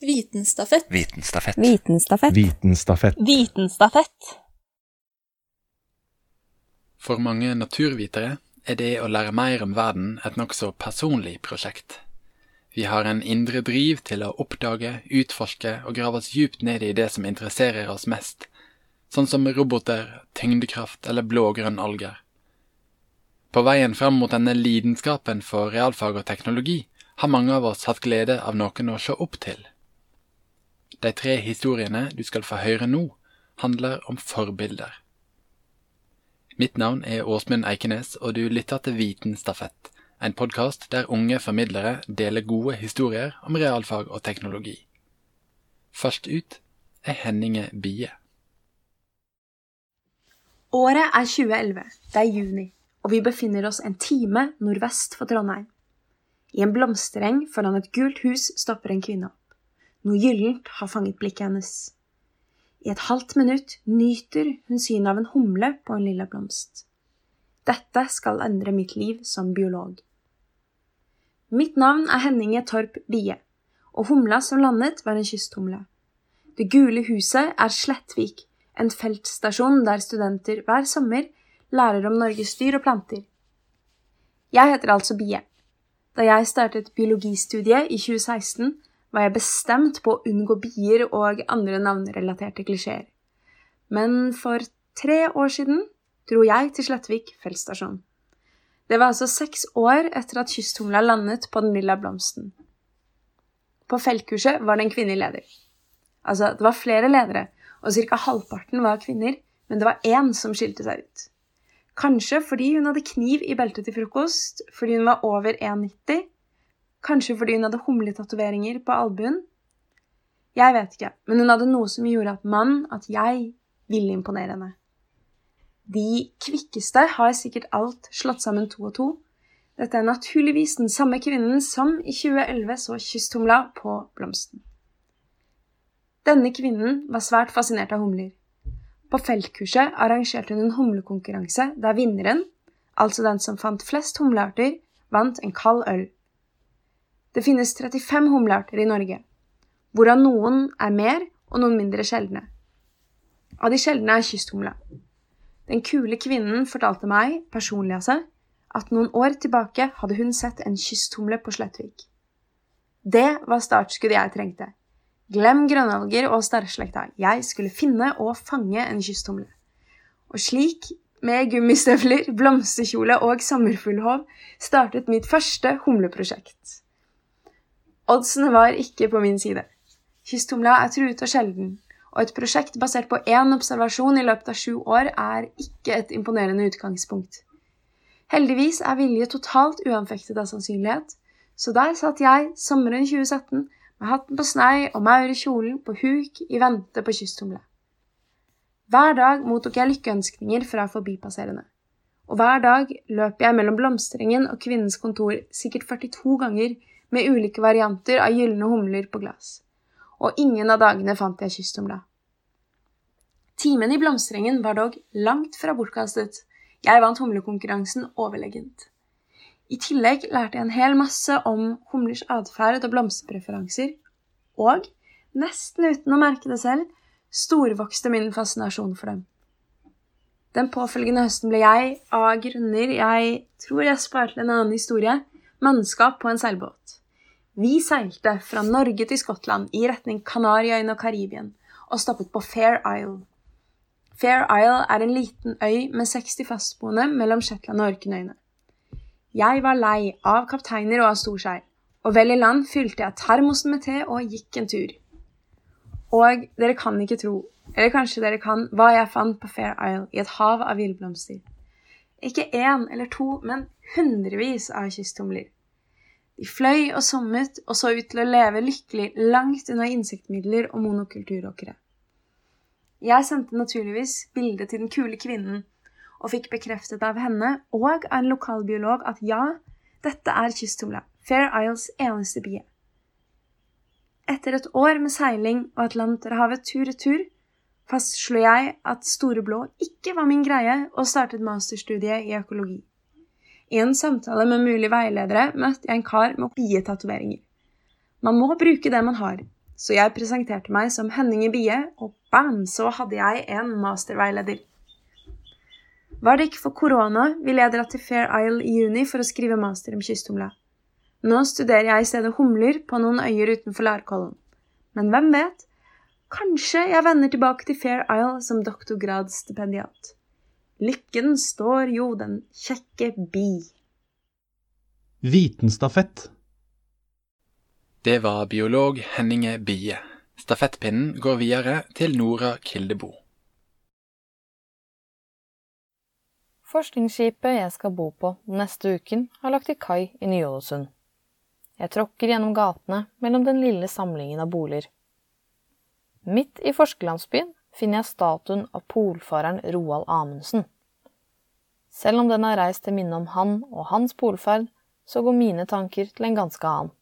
Vitenstafett. Vitenstafett. Vitenstafett. Vitenstafett. Vitenstafett. For mange naturvitere er det å lære mer om verden et nokså personlig prosjekt. Vi har en indre driv til å oppdage, utforske og grave oss djupt ned i det som interesserer oss mest, sånn som roboter, tyngdekraft eller blå og grønn alger. På veien fram mot denne lidenskapen for realfag og teknologi har mange av oss hatt glede av noen å se opp til. De tre historiene du skal få høre nå, handler om forbilder. Mitt navn er Åsmund Eikenes, og du lytter til Vitenstafett, en podkast der unge formidlere deler gode historier om realfag og teknologi. Først ut er Henninge Bie. Året er 2011. Det er juni, og vi befinner oss en time nordvest for Trondheim. I en blomstereng foran et gult hus stopper en kvinne opp. Noe gyllent har fanget blikket hennes. I et halvt minutt nyter hun synet av en humle på en lilla blomst. Dette skal endre mitt liv som biolog. Mitt navn er Henninge Torp Bie, og humla som landet, var en kysthumle. Det gule huset er Slettvik, en feltstasjon der studenter hver sommer lærer om Norges dyr og planter. Jeg heter altså Bie. Da jeg startet biologistudiet i 2016, var jeg bestemt på å unngå bier og andre navnrelaterte klisjeer. Men for tre år siden dro jeg til Slettvik feltstasjon. Det var altså seks år etter at kysthumla landet på den lilla blomsten. På feltkurset var det en kvinnelig leder. Altså, det var flere ledere, og ca. halvparten var kvinner, men det var én som skilte seg ut. Kanskje fordi hun hadde kniv i beltet til frokost, fordi hun var over 1,90, kanskje fordi hun hadde humletatoveringer på albuen. Jeg vet ikke, men hun hadde noe som gjorde at mann, at jeg, ville imponere henne. De kvikkeste har sikkert alt slått sammen to og to. Dette er naturligvis den samme kvinnen som i 2011 så kysthumla på blomsten. Denne kvinnen var svært fascinert av humler. På feltkurset arrangerte hun en humlekonkurranse der vinneren, altså den som fant flest humlearter, vant en kald øl. Det finnes 35 humlearter i Norge, hvorav noen er mer og noen mindre sjeldne. Av de sjeldne er kysthumla. Den kule kvinnen fortalte meg, personlig altså, at noen år tilbake hadde hun sett en kysthumle på Slettvik. Det var startskuddet jeg trengte. Glem grønnalger og starrslekta. Jeg skulle finne og fange en kysthumle. Og slik, med gummistøvler, blomsterkjole og sommerfuglhov, startet mitt første humleprosjekt. Oddsene var ikke på min side. Kysttumla er truet og sjelden, og et prosjekt basert på én observasjon i løpet av sju år er ikke et imponerende utgangspunkt. Heldigvis er vilje totalt uanfektet av sannsynlighet, så der satt jeg sommeren 2017 med hatten på snei og maur i kjolen på huk i vente på kysttumle. Hver dag mottok jeg lykkeønskninger fra forbipasserende, og hver dag løp jeg mellom blomsterengen og kvinnens kontor sikkert 42 ganger med ulike varianter av gylne humler på glass, og ingen av dagene fant jeg kysthumla. Timen i blomsterengen var dog langt fra bortkastet, jeg vant humlekonkurransen overlegent. I tillegg lærte jeg en hel masse om humlers atferd og blomsterpreferanser, og, nesten uten å merke det selv, storvokste min fascinasjon for dem. Den påfølgende høsten ble jeg, av grunner jeg tror jeg sparte en annen historie, mannskap på en seilbåt. Vi seilte fra Norge til Skottland i retning Kanariøyene og Karibien, og stoppet på Fair Isle. Fair Isle er en liten øy med 60 fastboende mellom Shetland og Orknøyene. Jeg var lei av kapteiner og av storseil, og vel i land fylte jeg termosen med te og gikk en tur. Og dere kan ikke tro, eller kanskje dere kan, hva jeg fant på Fair Isle i et hav av villblomster. Ikke én eller to, men hundrevis av kysttumler. De fløy og sommet og så ut til å leve lykkelig langt unna insektmidler og monokulturåkre. Jeg sendte naturligvis bildet til den kule kvinnen og fikk bekreftet av henne og av en lokalbiolog at ja, dette er kysttumla, Fair Isles eneste bie. Etter et år med seiling og Atlanterhavet tur-retur fastslo jeg at Store Blå ikke var min greie, og startet masterstudiet i økologi. I en samtale med mulige veiledere møtte jeg en kar med bietatoveringer. Man må bruke det man har. Så jeg presenterte meg som Henning i Bie, og bam, så hadde jeg en masterveileder. Var det ikke for korona, ville jeg dratt til Fair Isle i juni for å skrive master om kysthumla. Nå studerer jeg i stedet humler på noen øyer utenfor Larkollen. Men hvem vet? Kanskje jeg vender tilbake til Fair Isle som doktorgradsstipendiat. Lykken står jo den kjekke bi. Vitenstafett. Det var biolog Henninge Bie. Stafettpinnen går videre til Nora Kildebo. Forskningsskipet jeg skal bo på neste uken, har lagt til kai i Ny-Ålesund. Jeg tråkker gjennom gatene mellom den lille samlingen av boliger. Midt i forskerlandsbyen finner jeg statuen av polfareren Roald Amundsen. Selv om den er reist til minne om han og hans polferd, så går mine tanker til en ganske annen.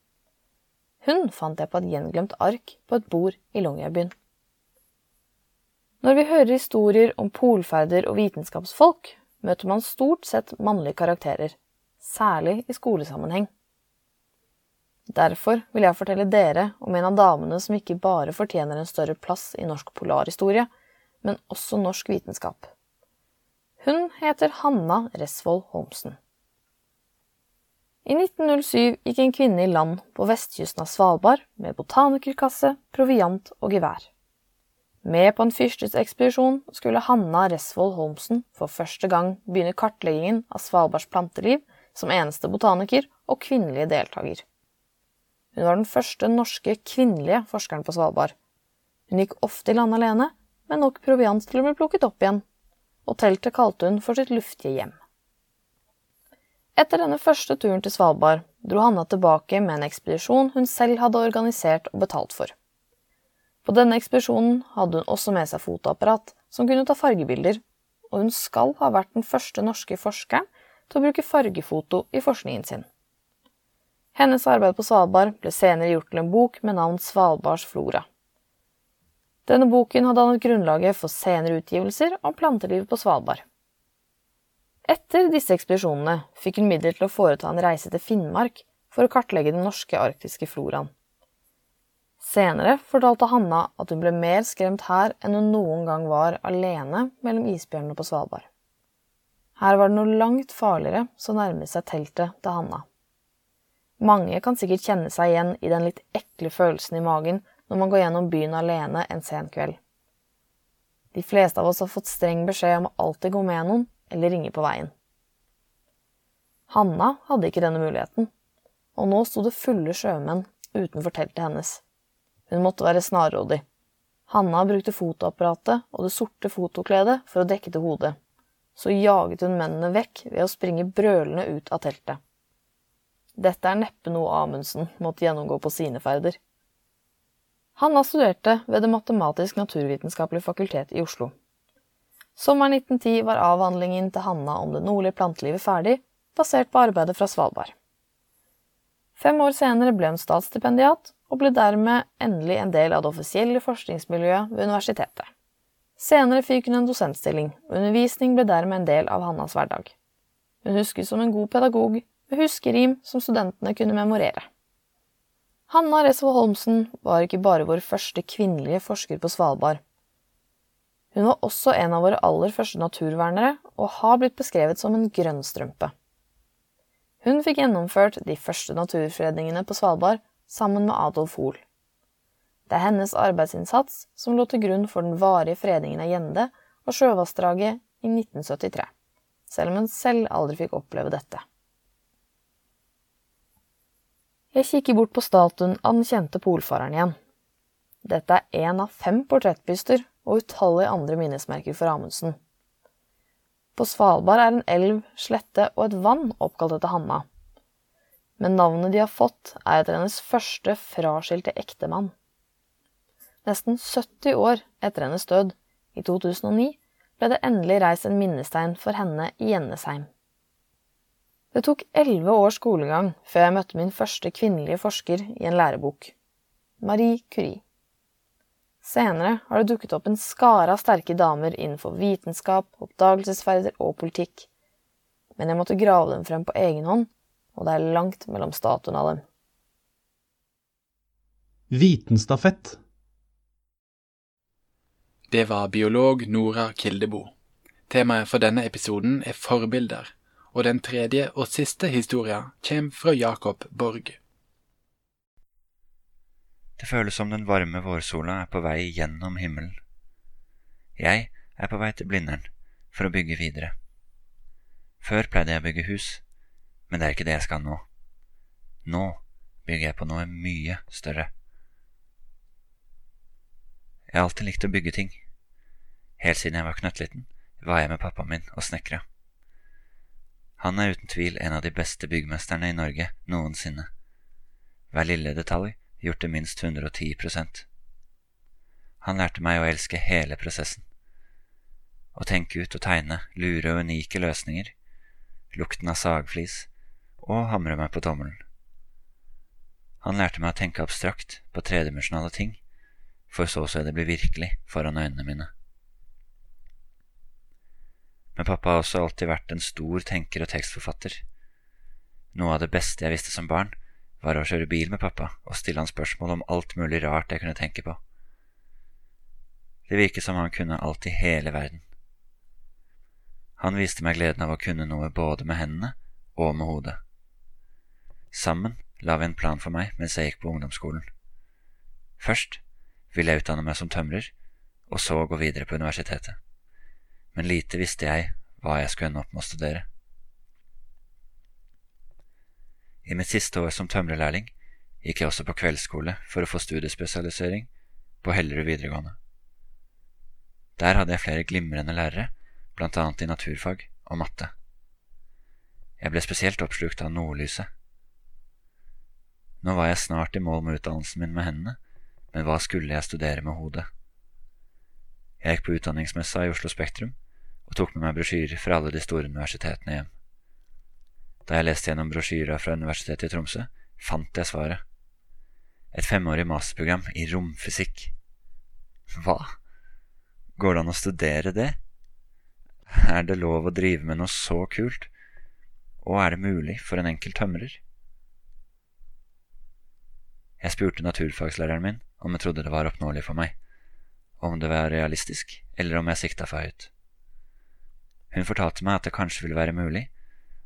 Hun fant jeg på et gjenglemt ark på et bord i Longyearbyen. Når vi hører historier om polferder og vitenskapsfolk, møter man stort sett mannlige karakterer, særlig i skolesammenheng. Derfor vil jeg fortelle dere om en av damene som ikke bare fortjener en større plass i norsk polarhistorie, men også norsk vitenskap. Hun heter Hanna Resvold Holmsen. I 1907 gikk en kvinne i land på vestkysten av Svalbard med botanikerkasse, proviant og gevær. Med på en fyrstesekspedisjon skulle Hanna Resvold Holmsen for første gang begynne kartleggingen av Svalbards planteliv som eneste botaniker og kvinnelige deltaker. Hun var den første norske kvinnelige forskeren på Svalbard. Hun gikk ofte i land alene, med nok proviant til å bli plukket opp igjen, og teltet kalte hun for sitt luftige hjem. Etter denne første turen til Svalbard dro Hanna tilbake med en ekspedisjon hun selv hadde organisert og betalt for. På denne ekspedisjonen hadde hun også med seg fotoapparat som kunne ta fargebilder, og hun skal ha vært den første norske forskeren til å bruke fargefoto i forskningen sin. Hennes arbeid på Svalbard ble senere gjort til en bok med navn Svalbards flora. Denne boken har dannet grunnlaget for senere utgivelser om plantelivet på Svalbard. Etter disse ekspedisjonene fikk hun midler til å foreta en reise til Finnmark for å kartlegge den norske arktiske floraen. Senere fortalte Hanna at hun ble mer skremt her enn hun noen gang var alene mellom isbjørnene på Svalbard. Her var det noe langt farligere som nærmet seg teltet til Hanna. Mange kan sikkert kjenne seg igjen i den litt ekle følelsen i magen når man går gjennom byen alene en sen kveld. De fleste av oss har fått streng beskjed om å alltid gå med noen eller ringe på veien. Hanna hadde ikke denne muligheten, og nå sto det fulle sjømenn utenfor teltet hennes. Hun måtte være snarrådig. Hanna brukte fotoapparatet og det sorte fotokledet for å dekke til hodet. Så jaget hun mennene vekk ved å springe brølende ut av teltet. Dette er neppe noe Amundsen måtte gjennomgå på sine ferder. Hanna studerte ved Det matematisk-naturvitenskapelige fakultet i Oslo. Sommeren 1910 var avhandlingen til Hanna om det nordlige plantelivet ferdig, basert på arbeidet fra Svalbard. Fem år senere ble hun statsstipendiat, og ble dermed endelig en del av det offisielle forskningsmiljøet ved universitetet. Senere fikk hun en dosentstilling, og undervisning ble dermed en del av Hannas hverdag. Hun huskes som en god pedagog med huskerim som studentene kunne memorere. Hanna Resvold Holmsen var ikke bare vår første kvinnelige forsker på Svalbard. Hun var også en av våre aller første naturvernere, og har blitt beskrevet som en grønnstrømpe. Hun fikk gjennomført de første naturfredningene på Svalbard sammen med Adolf Hoel. Det er hennes arbeidsinnsats som lå til grunn for den varige fredningen av Gjende og Sjøvassdraget i 1973, selv om hun selv aldri fikk oppleve dette. Jeg kikker bort på statuen av den kjente polfareren igjen. Dette er én av fem portrettbyster og utallige andre minnesmerker for Amundsen. På Svalbard er en elv, slette og et vann oppkalt etter Hanna. Men navnet de har fått, er etter hennes første fraskilte ektemann. Nesten 70 år etter hennes død, i 2009, ble det endelig reist en minnestein for henne i Gjennesheim. Det tok elleve års skolegang før jeg møtte min første kvinnelige forsker i en lærebok, Marie Curie. Senere har det dukket opp en skare av sterke damer innenfor vitenskap, oppdagelsesferder og politikk, men jeg måtte grave dem frem på egen hånd, og det er langt mellom statuen av dem. Vitenstafett. Det var biolog Nora Kildebo. Temaet for denne episoden er forbilder, og den tredje og siste historien kjem fra Jakob Borg. Det føles som den varme vårsola er på vei gjennom himmelen. Jeg er på vei til Blindern for å bygge videre. Før pleide jeg å bygge hus, men det er ikke det jeg skal nå. Nå bygger jeg på noe mye større. Jeg har alltid likt å bygge ting. Helt siden jeg var knøttliten, var jeg med pappaen min og snekra. Han er uten tvil en av de beste byggmesterne i Norge noensinne. Hver lille detalj gjort det minst 110% Han lærte meg å elske hele prosessen. Å tenke ut og tegne lure og unike løsninger, lukten av sagflis og hamre meg på tommelen. Han lærte meg å tenke abstrakt på tredimensjonale ting, for så å se det bli virkelig foran øynene mine. Men pappa har også alltid vært en stor tenker og tekstforfatter. Noe av det beste jeg visste som barn, var å kjøre bil med pappa og stille han spørsmål om alt mulig rart jeg kunne tenke på. Det virket som han kunne alt i hele verden. Han viste meg gleden av å kunne noe både med hendene og med hodet. Sammen la vi en plan for meg mens jeg gikk på ungdomsskolen. Først ville jeg utdanne meg som tømrer, og så gå videre på universitetet men lite visste jeg hva jeg skulle ende opp med å studere. I mitt siste år som tømrerlærling gikk jeg også på kveldsskole for å få studiespesialisering på Hellerud videregående. Der hadde jeg flere glimrende lærere, blant annet i naturfag og matte. Jeg ble spesielt oppslukt av nordlyset. Nå var jeg snart i mål med utdannelsen min med hendene, men hva skulle jeg studere med hodet? Jeg gikk på utdanningsmessa i Oslo Spektrum og tok med meg brosjyrer fra alle de store universitetene hjem. Da jeg leste gjennom brosjyra fra Universitetet i Tromsø, fant jeg svaret. Et femårig masterprogram i romfysikk. Hva? Går det an å studere det? Er det lov å drive med noe så kult? Og er det mulig for en enkel tømrer? Jeg spurte naturfagslæreren min om jeg trodde det var oppnåelig for meg, om det var realistisk, eller om jeg sikta for høyt. Hun fortalte meg at det kanskje ville være mulig,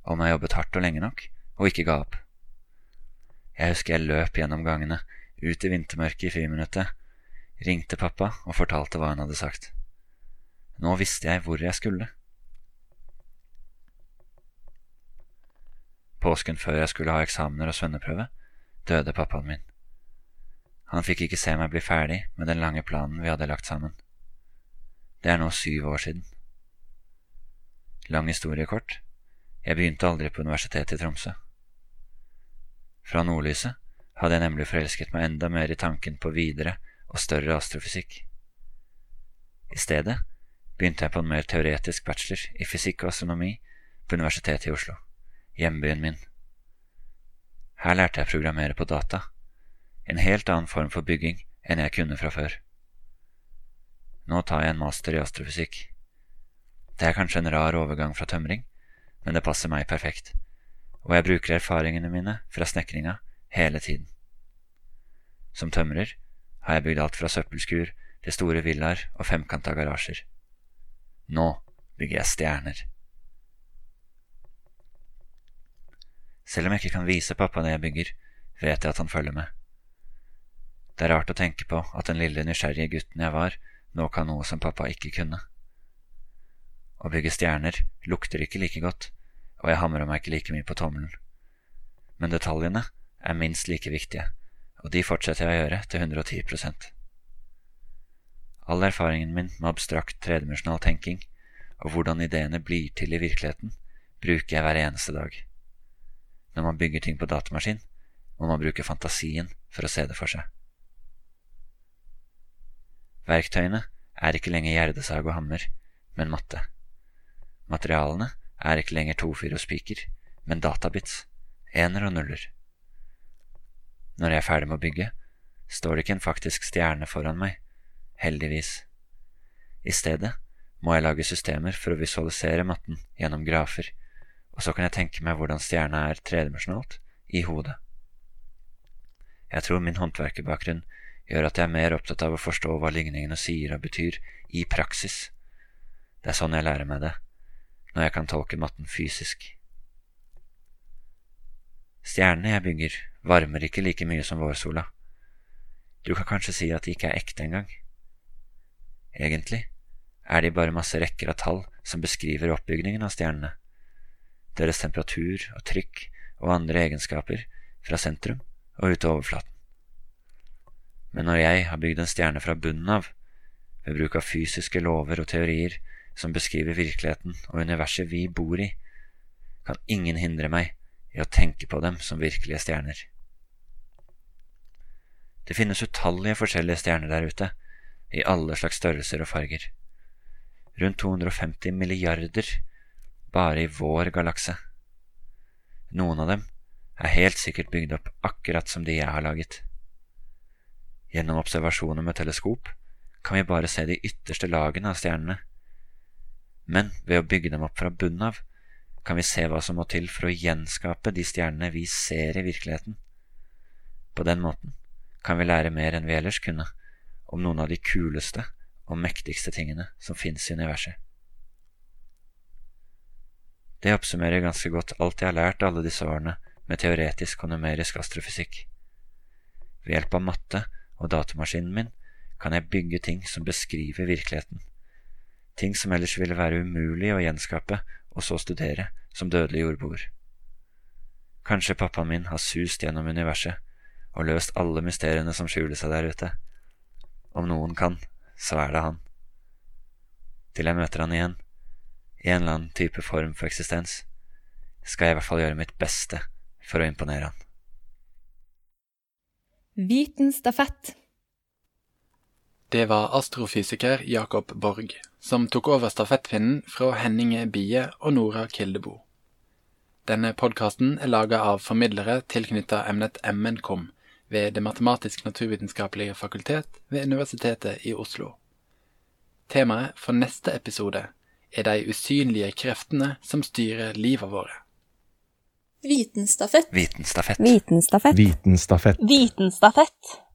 om jeg jobbet hardt og lenge nok, og ikke ga opp. Jeg husker jeg løp gjennom gangene, ut i vintermørket i friminuttet, ringte pappa og fortalte hva hun hadde sagt. Nå visste jeg hvor jeg skulle. Påsken før jeg skulle ha eksamener og svenneprøve, døde pappaen min. Han fikk ikke se meg bli ferdig med den lange planen vi hadde lagt sammen. Det er nå syv år siden. Lang historie kort. Jeg begynte aldri på Universitetet i Tromsø. Fra nordlyset hadde jeg nemlig forelsket meg enda mer i tanken på videre og større astrofysikk. I stedet begynte jeg på en mer teoretisk bachelor i fysikk og astronomi på Universitetet i Oslo, hjembyen min. Her lærte jeg å programmere på data, en helt annen form for bygging enn jeg kunne fra før. Nå tar jeg en master i astrofysikk. Det er kanskje en rar overgang fra tømring, men det passer meg perfekt, og jeg bruker erfaringene mine fra snekringa hele tiden. Som tømrer har jeg bygd alt fra søppelskur til store villaer og femkanta garasjer. Nå bygger jeg stjerner. Selv om jeg ikke kan vise pappa det jeg bygger, vet jeg at han følger med. Det er rart å tenke på at den lille nysgjerrige gutten jeg var, nå kan noe som pappa ikke kunne. Å bygge stjerner lukter ikke like godt, og jeg hamrer meg ikke like mye på tommelen. Men detaljene er minst like viktige, og de fortsetter jeg å gjøre til 110% All erfaringen min med abstrakt tredimensjonal tenking og hvordan ideene blir til i virkeligheten, bruker jeg hver eneste dag. Når man bygger ting på datamaskin, må man bruke fantasien for å se det for seg. Verktøyene er ikke lenger gjerdesag og hammer, men matte. Materialene er ikke lenger tofyr og spiker, men databits, ener og nuller. Når jeg er ferdig med å bygge, står det ikke en faktisk stjerne foran meg, heldigvis. I stedet må jeg lage systemer for å visualisere matten gjennom grafer, og så kan jeg tenke meg hvordan stjerna er tredimensjonalt i hodet. Jeg tror min håndverkerbakgrunn gjør at jeg er mer opptatt av å forstå hva ligningene sier og betyr i praksis. Det er sånn jeg lærer meg det, når jeg kan tolke matten fysisk. Stjernene jeg bygger, varmer ikke like mye som vårsola. Du kan kanskje si at de ikke er ekte engang. Egentlig er de bare masse rekker av tall som beskriver oppbygningen av stjernene, deres temperatur og trykk og andre egenskaper fra sentrum og ut til overflaten. Men når jeg har bygd en stjerne fra bunnen av, ved bruk av fysiske lover og teorier som beskriver virkeligheten og universet vi bor i, kan ingen hindre meg i å tenke på dem som virkelige stjerner. Det finnes utallige forskjellige stjerner der ute, i alle slags størrelser og farger. Rundt 250 milliarder bare i vår galakse. Noen av dem er helt sikkert bygd opp akkurat som de jeg har laget. Gjennom observasjoner med teleskop kan vi bare se de ytterste lagene av stjernene, men ved å bygge dem opp fra bunnen av kan vi se hva som må til for å gjenskape de stjernene vi ser i virkeligheten. På den måten kan vi lære mer enn vi ellers kunne om noen av de kuleste og mektigste tingene som finnes i universet. Det oppsummerer ganske godt alt jeg har lært alle disse årene med teoretisk og numerisk astrofysikk. Ved hjelp av matte og datamaskinen min kan jeg bygge ting som beskriver virkeligheten, ting som ellers ville være umulig å gjenskape og så studere som dødelig jordboer. Kanskje pappaen min har sust gjennom universet og løst alle mysteriene som skjuler seg der ute. Om noen kan, så er det han. Til jeg møter han igjen, i en eller annen type form for eksistens, skal jeg i hvert fall gjøre mitt beste for å imponere han. Vitenstafett. Det var astrofysiker Jakob Borg som tok over stafettpinnen fra Henninge Bie og Nora Kildebo. Denne podkasten er laga av formidlere tilknytta emnet MNKOM ved Det matematisk-naturvitenskapelige fakultet ved Universitetet i Oslo. Temaet for neste episode er de usynlige kreftene som styrer livet våre. Vitenstafett. Vitenstafett. Vitenstafett. Vitenstafett. Vitenstafett.